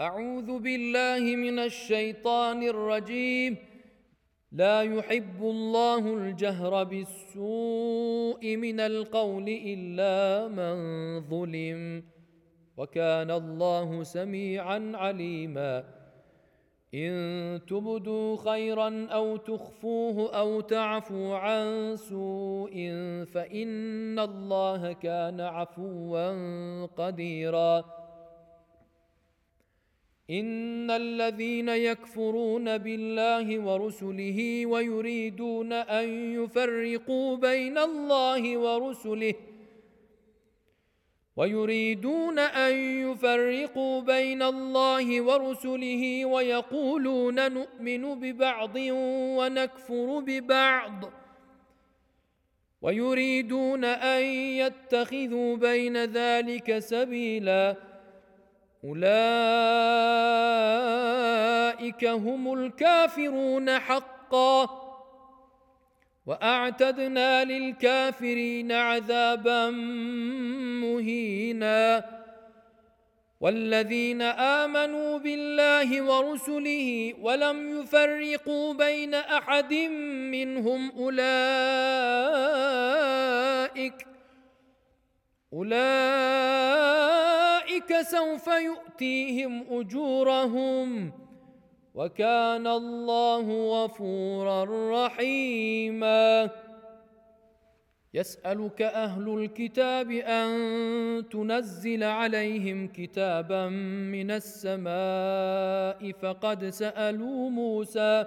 أعوذ بالله من الشيطان الرجيم. لا يحب الله الجهر بالسوء من القول إلا من ظلم. وكان الله سميعا عليما. إن تبدوا خيرا أو تخفوه أو تعفوا عن سوء فإن الله كان عفوا قديرا. إن الذين يكفرون بالله ورسله ويريدون أن يفرقوا بين الله ورسله ويريدون أن يفرقوا بين الله ورسله ويقولون نؤمن ببعض ونكفر ببعض ويريدون أن يتخذوا بين ذلك سبيلا أولئك هم الكافرون حقا. وأعتدنا للكافرين عذابا مهينا. والذين آمنوا بالله ورسله ولم يفرقوا بين أحد منهم أولئك أولئك سوف يؤتيهم أجورهم وكان الله غفورا رحيما. يسألك أهل الكتاب أن تنزل عليهم كتابا من السماء فقد سألوا موسى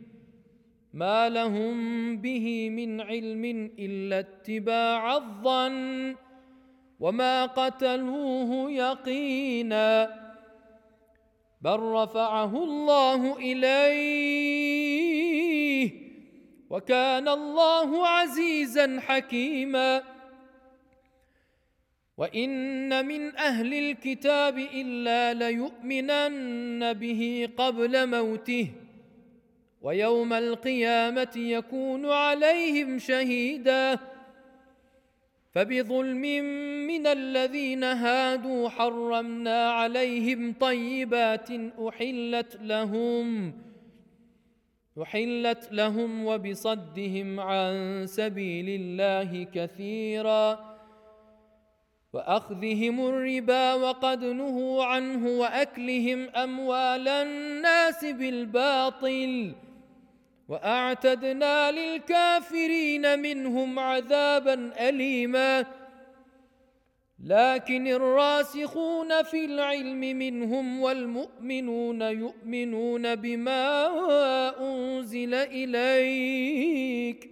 ما لهم به من علم إلا اتباع الظن وما قتلوه يقينا بل رفعه الله إليه وكان الله عزيزا حكيما. وإن من أهل الكتاب إلا ليؤمنن به قبل موته. ويوم القيامة يكون عليهم شهيدا. فبظلم من الذين هادوا حرمنا عليهم طيبات أحلت لهم أحلت لهم وبصدهم عن سبيل الله كثيرا. وأخذهم الربا وقد نهوا عنه وأكلهم أموال الناس بالباطل. وأعتدنا للكافرين منهم عذابا اليما. لكن الراسخون في العلم منهم والمؤمنون يؤمنون بما أنزل إليك.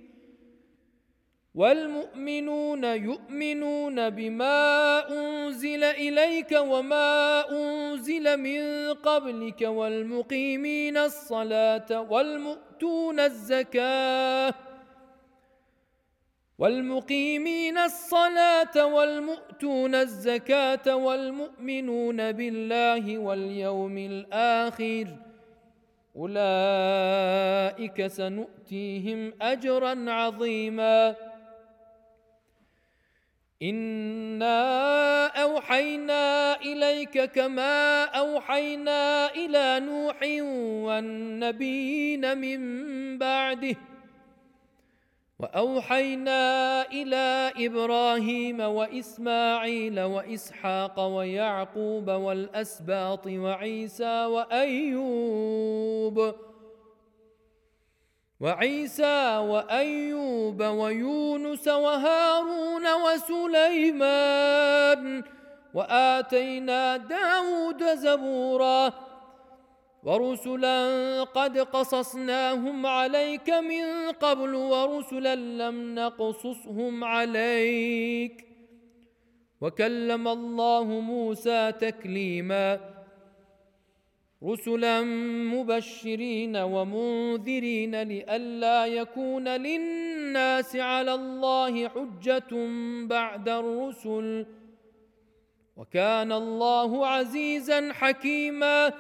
والمؤمنون يؤمنون بما أنزل إليك وما أنزل من قبلك والمقيمين الصلاة والمؤتون الزكاة والمقيمين الصلاة والمؤتون الزكاة والمؤمنون بالله واليوم الآخر أولئك سنؤتيهم أجرا عظيما انا اوحينا اليك كما اوحينا إلى نوح والنبيين من بعده واوحينا إلى إبراهيم واسماعيل واسحاق ويعقوب والاسباط وعيسى وايوب وعيسى وأيوب ويونس وهارون وسليمان وآتينا داود زبورا ورسلا قد قصصناهم عليك من قبل ورسلا لم نقصصهم عليك وكلم الله موسى تكليما رسلا مبشرين ومنذرين لئلا يكون للناس على الله حجة بعد الرسل. وكان الله عزيزا حكيما.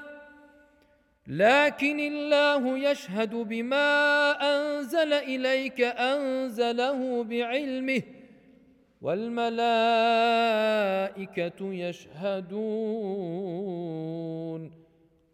لكن الله يشهد بما أنزل إليك أنزله بعلمه والملائكة يشهدون.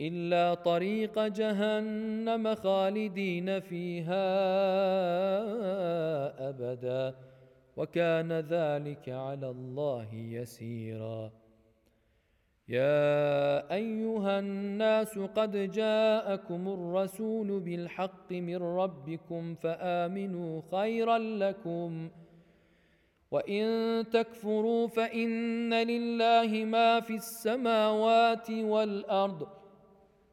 إلا طريق جهنم خالدين فيها أبدا. وكان ذلك على الله يسيرا. يا أيها الناس قد جاءكم الرسول بالحق من ربكم فآمنوا خيرا لكم. وإن تكفروا فإن لله ما في السماوات والأرض.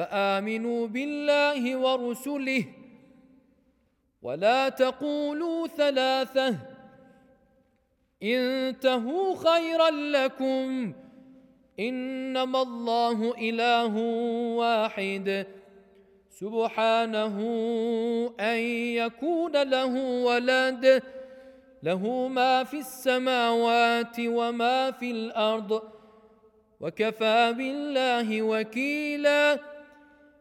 فآمنوا بالله ورسله ولا تقولوا ثلاثة انتهوا خيرا لكم إنما الله إله واحد سبحانه أن يكون له ولد له ما في السماوات وما في الأرض وكفى بالله وكيلا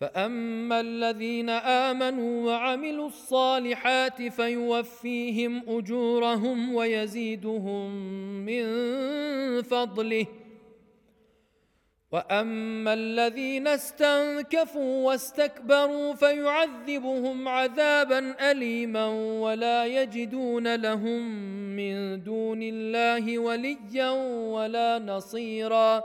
فاما الذين امنوا وعملوا الصالحات فيوفيهم اجورهم ويزيدهم من فضله واما الذين استنكفوا واستكبروا فيعذبهم عذابا اليما ولا يجدون لهم من دون الله وليا ولا نصيرا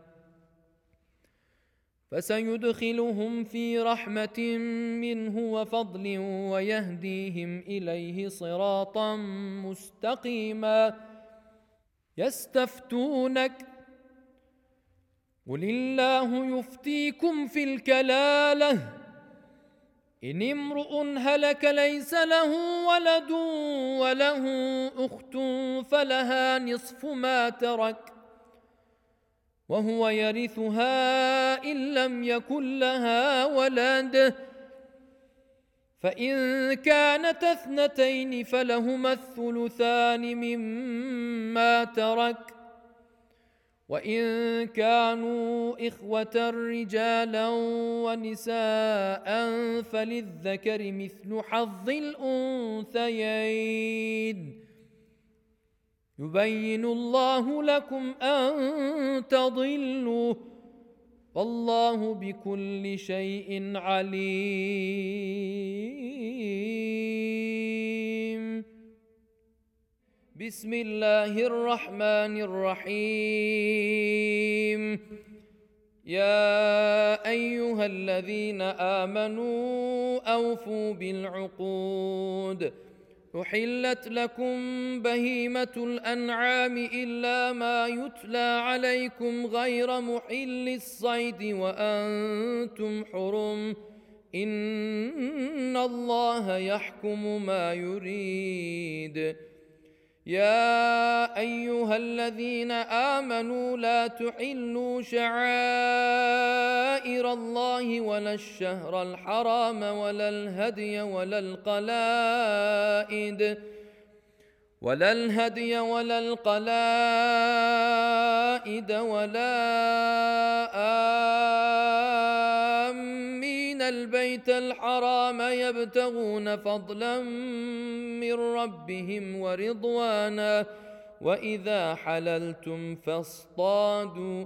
فسيدخلهم في رحمة منه وفضل ويهديهم إليه صراطا مستقيما. يستفتونك قل الله يفتيكم في الكلالة. إن امرؤ هلك ليس له ولد وله أخت فلها نصف ما ترك. وهو يرثها إن لم يكن لها ولد. فإن كانت اثنتين فلهما الثلثان مما ترك. وإن كانوا إخوة رجالا ونساء فللذكر مثل حظ الأنثيين. يبين الله لكم أن تضلوا والله بكل شيء عليم. بسم الله الرحمن الرحيم. يا أيها الذين آمنوا أوفوا بالعقود. احلت لكم بهيمه الانعام الا ما يتلى عليكم غير محل الصيد وأنتم حرم ان الله يحكم ما يريد. يا ايها الذين امنوا لا تحلوا شعائر الله ولا الشهر الحرام ولا الهدي ولا القلائد ولا الهدي ولا القلائد ولا آمين البيت الحرام يبتغون فضلا من ربهم ورضوانا وإذا حللتم فاصطادوا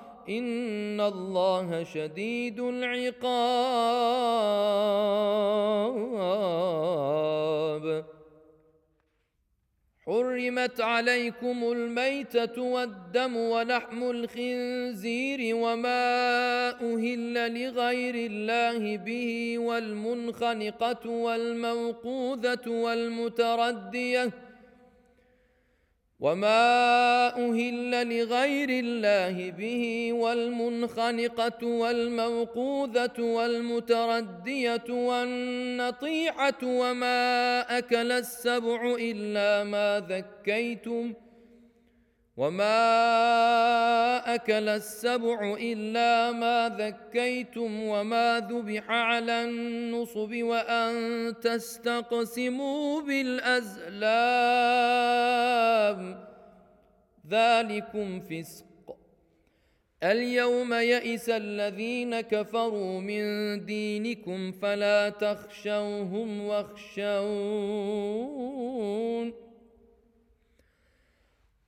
ان الله شديد العقاب. حرمت عليكم الميته والدم ولحم الخنزير وما أهل لغير الله به والمنخنقه والموقوذه والمترديه وما أهل لغير الله به والمنخنقه والموقوذه والمترديه والنطيحه وما اكل السبع الا ما ذكيتم وما اكل السبع الا ما ذكيتم وما ذبح على النصب وان تستقسموا بالازلام ذلكم فسق اليوم يئس الذين كفروا من دينكم فلا تخشوهم واخشون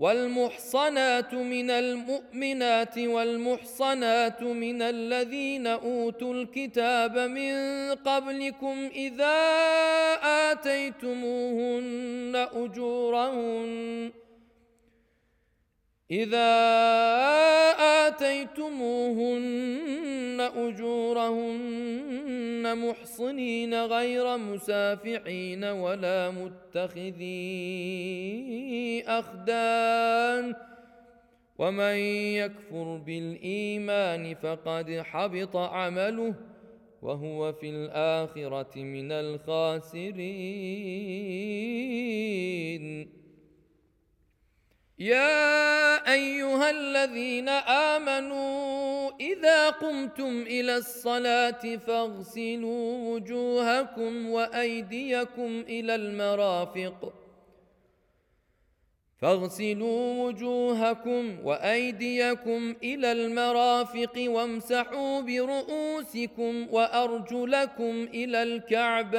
والمحصنات من المؤمنات والمحصنات من الذين أوتوا الكتاب من قبلكم إذا آتيتموهن أجورهن إذا آتيتموهن أجورهن محصنين غير مسافحين ولا متخذي أخدان ومن يكفر بالإيمان فقد حبط عمله وهو في الآخرة من الخاسرين يا أيها الذين آمنوا إذا قمتم إلى الصلاة فاغسلوا وجوهكم وأيديكم إلى المرافق. فاغسلوا وجوهكم وأيديكم إلى المرافق وامسحوا برؤوسكم وأرجلكم إلى الكعبين.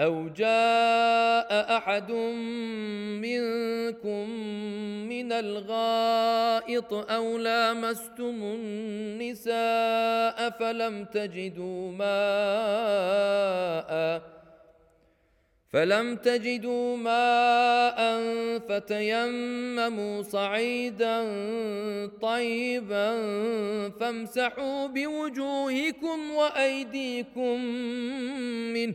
أو جاء أحد منكم من الغائط أو لامستم النساء فلم تجدوا ماء فلم تجدوا ماء فتيمموا صعيدا طيبا فامسحوا بوجوهكم وأيديكم منه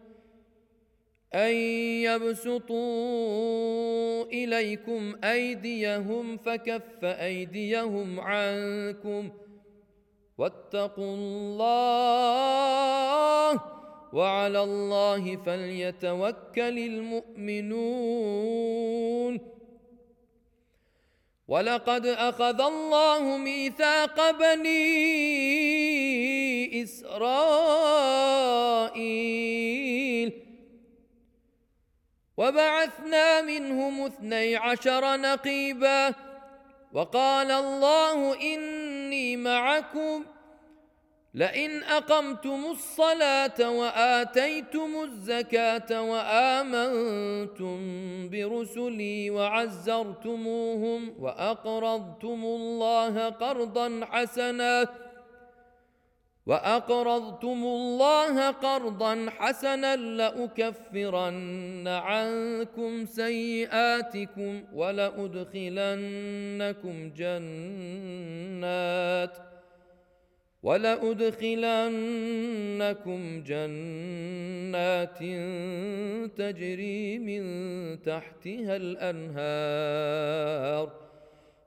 أن يبسطوا إليكم أيديهم فكف أيديهم عنكم واتقوا الله وعلى الله فليتوكل المؤمنون. ولقد أخذ الله ميثاق بني إسرائيل وبعثنا منهم اثني عشر نقيبا وقال الله إني معكم لئن أقمتم الصلاة وآتيتم الزكاة وآمنتم برسلي وعزرتموهم وأقرضتم الله قرضا حسنا وأقرضتم الله قرضا حسنا لأكفرن عنكم سيئاتكم ولأدخلنكم جنات ولأدخلنكم جنات تجري من تحتها الأنهار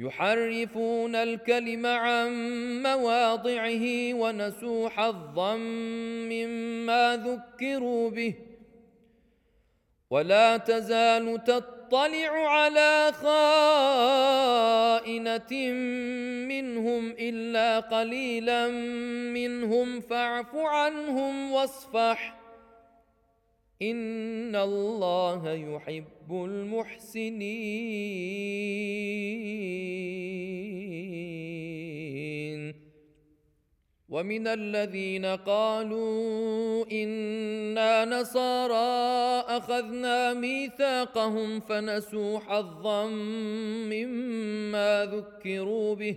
يحرفون الكلم عن مواضعه ونسوا حظا مما ذكروا به. ولا تزال تطلع على خائنة منهم إلا قليلا منهم فاعف عنهم واصفح. إن الله يحب المحسنين. ومن الذين قالوا أنا نصارى اخذنا ميثاقهم فنسوا حظا مما ذكروا به.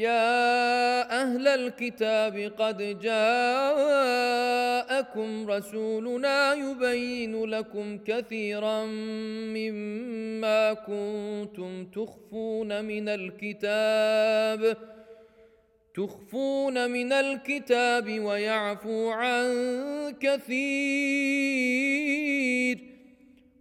يا أهل الكتاب قد جاءكم رسولنا يبين لكم كثيرا مما كنتم تخفون من الكتاب تخفون من الكتاب ويعفو عن كثير.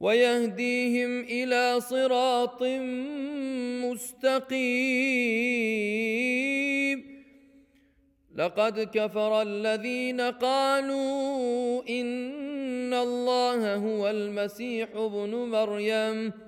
ويهديهم إلى صراط مستقيم. لقد كفر الذين قالوا إن الله هو المسيح ابن مريم.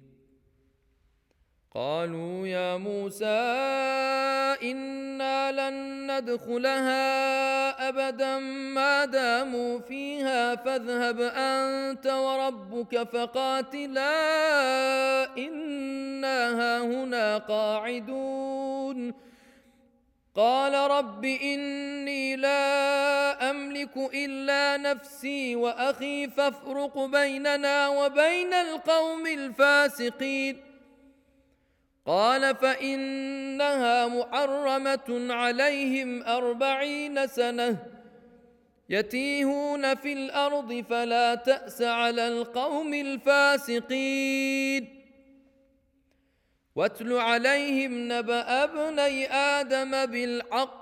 قالوا يا موسى إنا لن ندخلها أبدا ما داموا فيها فاذهب أنت وربك فقاتلا إنا هاهنا قاعدون. قال رب إني لا أملك إلا نفسي وأخي فافرق بيننا وبين القوم الفاسقين. قال فإنها محرمة عليهم أربعين سنة يتيهون في الأرض فلا تأس على القوم الفاسقين. واتل عليهم نبأ ابني آدم بالحق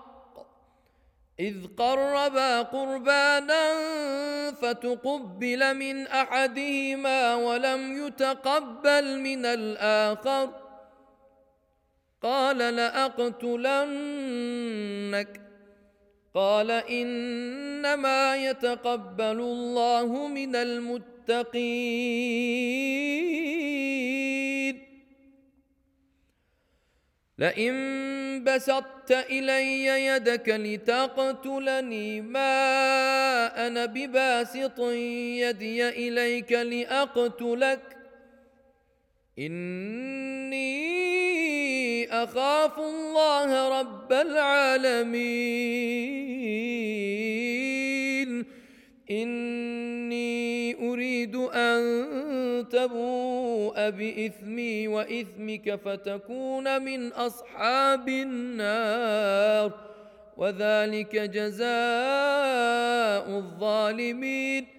إذ قربا قربانا فتقبل من أحدهما ولم يتقبل من الآخر. قال لأقتلنك. قال إنما يتقبل الله من المتقين. لئن بسطت إلي يدك لتقتلني ما أنا بباسط يدي إليك لأقتلك. إني أخاف الله رب العالمين. إني أريد أن تبوء بإثمي وإثمك فتكون من أصحاب النار. وذلك جزاء الظالمين.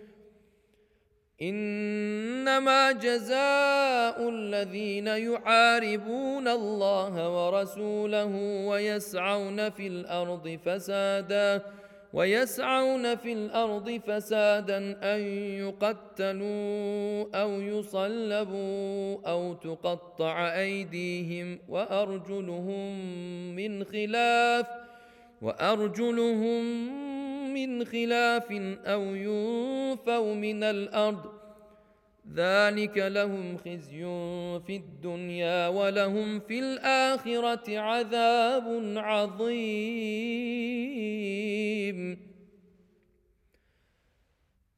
إنما جزاء الذين يحاربون الله ورسوله ويسعون في الأرض فسادا ويسعون في الأرض فسادا أن يقتلوا أو يصلبوا أو تقطع أيديهم وأرجلهم من خلاف وأرجلهم من خلاف أو ينفوا من الأرض ذلك لهم خزي في الدنيا ولهم في الآخرة عذاب عظيم.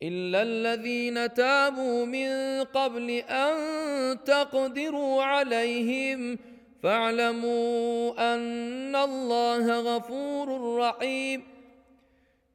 إلا الذين تابوا من قبل أن تقدروا عليهم فاعلموا أن الله غفور رحيم.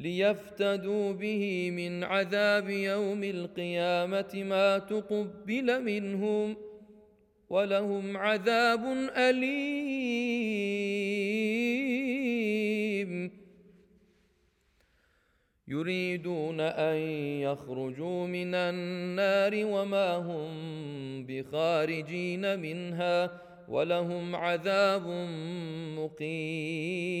ليفتدوا به من عذاب يوم القيامة ما تقبل منهم ولهم عذاب أليم. يريدون أن يخرجوا من النار وما هم بخارجين منها ولهم عذاب مقيم.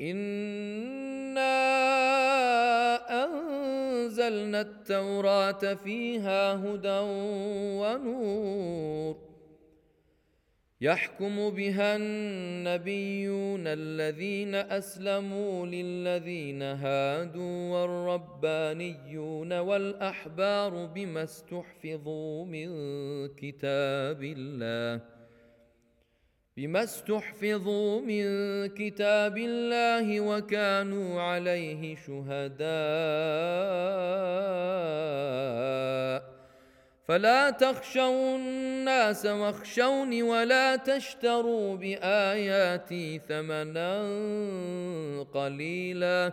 انا انزلنا التوراه فيها هدى ونور يحكم بها النبيون الذين اسلموا للذين هادوا والربانيون والاحبار بما استحفظوا من كتاب الله بما استحفظوا من كتاب الله وكانوا عليه شهداء فلا تخشوا الناس واخشوني ولا تشتروا باياتي ثمنا قليلا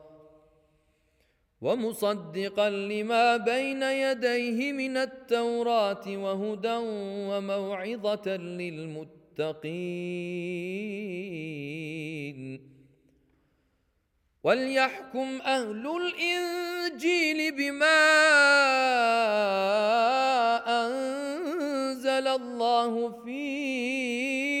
ومصدقا لما بين يديه من التوراة وهدى وموعظة للمتقين. وليحكم أهل الإنجيل بما أنزل الله فيه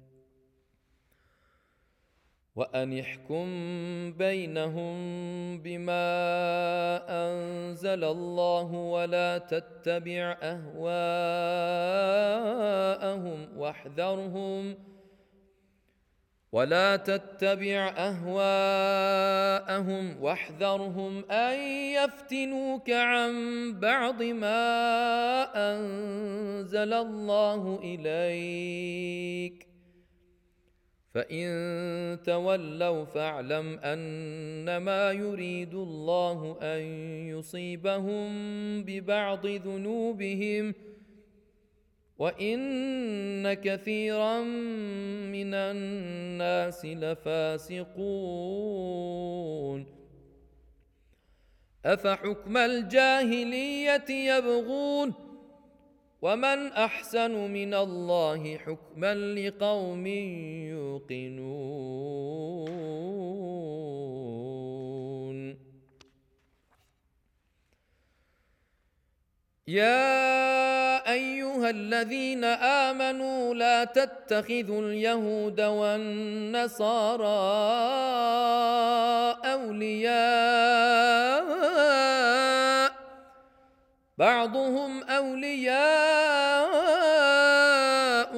وأن احكم بينهم بما أنزل الله ولا تتبع أهواءهم واحذرهم ولا تتبع أهواءهم واحذرهم أن يفتنوك عن بعض ما أنزل الله إليك فان تولوا فاعلم انما يريد الله ان يصيبهم ببعض ذنوبهم وان كثيرا من الناس لفاسقون افحكم الجاهليه يبغون ومن احسن من الله حكما لقوم يوقنون يا ايها الذين امنوا لا تتخذوا اليهود والنصارى اولياء بعضهم أولياء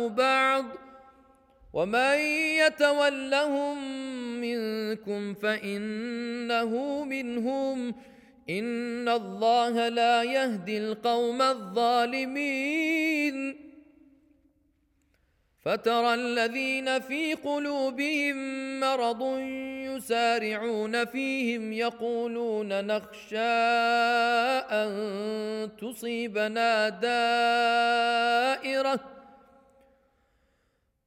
بعض. ومن يتولهم منكم فإنه منهم. إن الله لا يهدي القوم الظالمين. فترى الذين في قلوبهم مرض يسارعون فيهم يقولون نخشى أن تصيبنا دائرة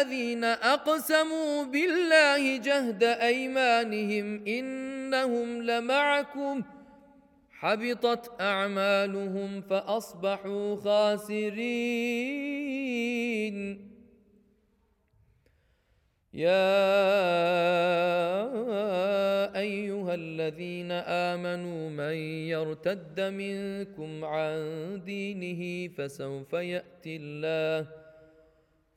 الذين أقسموا بالله جهد أيمانهم إنهم لمعكم. حبطت أعمالهم فأصبحوا خاسرين. يا أيها الذين آمنوا من يرتد منكم عن دينه فسوف يأتي الله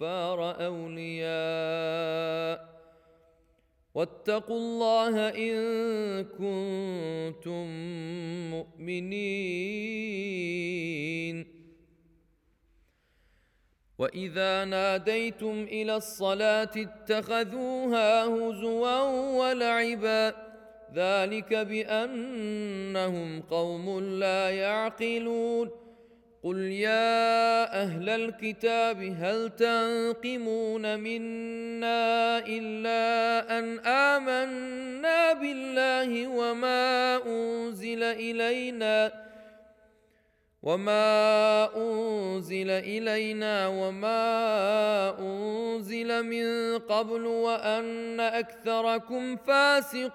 والكفار أولياء. واتقوا الله إن كنتم مؤمنين. وإذا ناديتم إلى الصلاة اتخذوها هزوا ولعبا. ذلك بأنهم قوم لا يعقلون. قل يا أهل الكتاب هل تنقمون منا الا ان امنا بالله وما انزل الينا وما انزل الينا وما انزل من قبل وان اكثركم فاسقون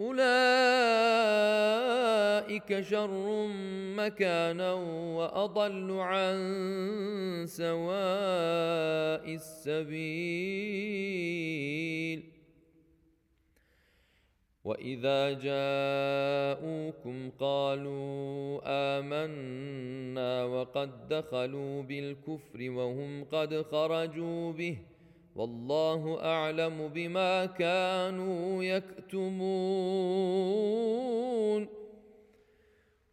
أولئك شر مكانا وأضل عن سواء السبيل. وإذا جاءوكم قالوا آمنا وقد دخلوا بالكفر وهم قد خرجوا به والله أعلم بما كانوا يكتمون.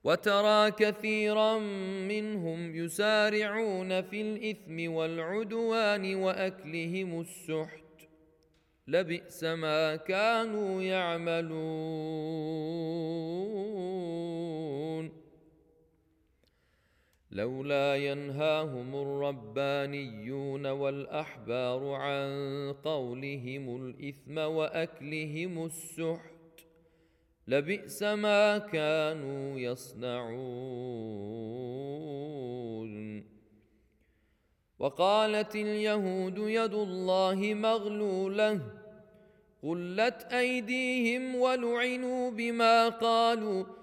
وترى كثيرا منهم يسارعون في الإثم والعدوان وأكلهم السحت. لبئس ما كانوا يعملون. لولا ينهاهم الربانيون والأحبار عن قولهم الإثم وأكلهم السحت لبئس ما كانوا يصنعون. وقالت اليهود يد الله مغلولة قلت أيديهم ولعنوا بما قالوا.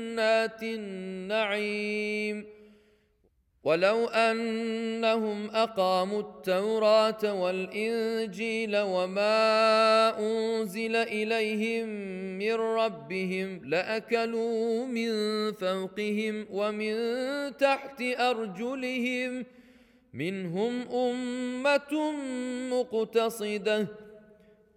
النعيم. ولو أنهم أقاموا التوراة والإنجيل وما أنزل إليهم من ربهم لأكلوا من فوقهم ومن تحت أرجلهم. منهم أمة مقتصدة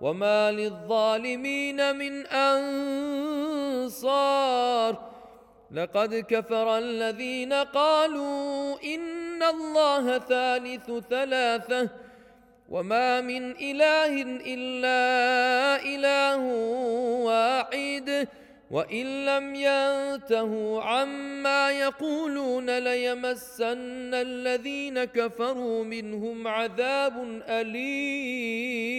وما للظالمين من انصار لقد كفر الذين قالوا ان الله ثالث ثلاثة وما من اله الا اله واحد وان لم ينتهوا عما يقولون ليمسن الذين كفروا منهم عذاب اليم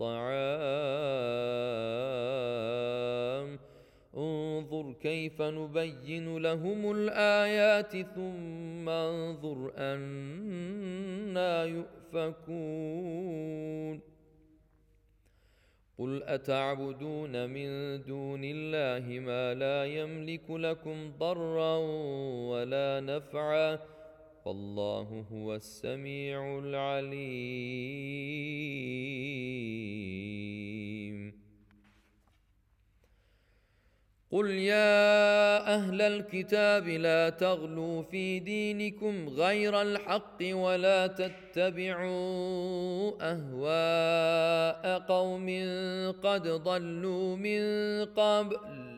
الطعام. انظر كيف نبين لهم الآيات ثم انظر أنا يؤفكون. قل أتعبدون من دون الله ما لا يملك لكم ضرا ولا نفعا والله هو السميع العليم. قل يا أهل الكتاب لا تغلوا في دينكم غير الحق ولا تتبعوا أهواء قوم قد ضلوا من قبل.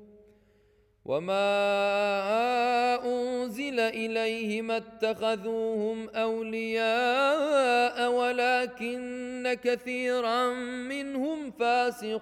وما انزل اليهم اتخذوهم اولياء ولكن كثيرا منهم فاسقون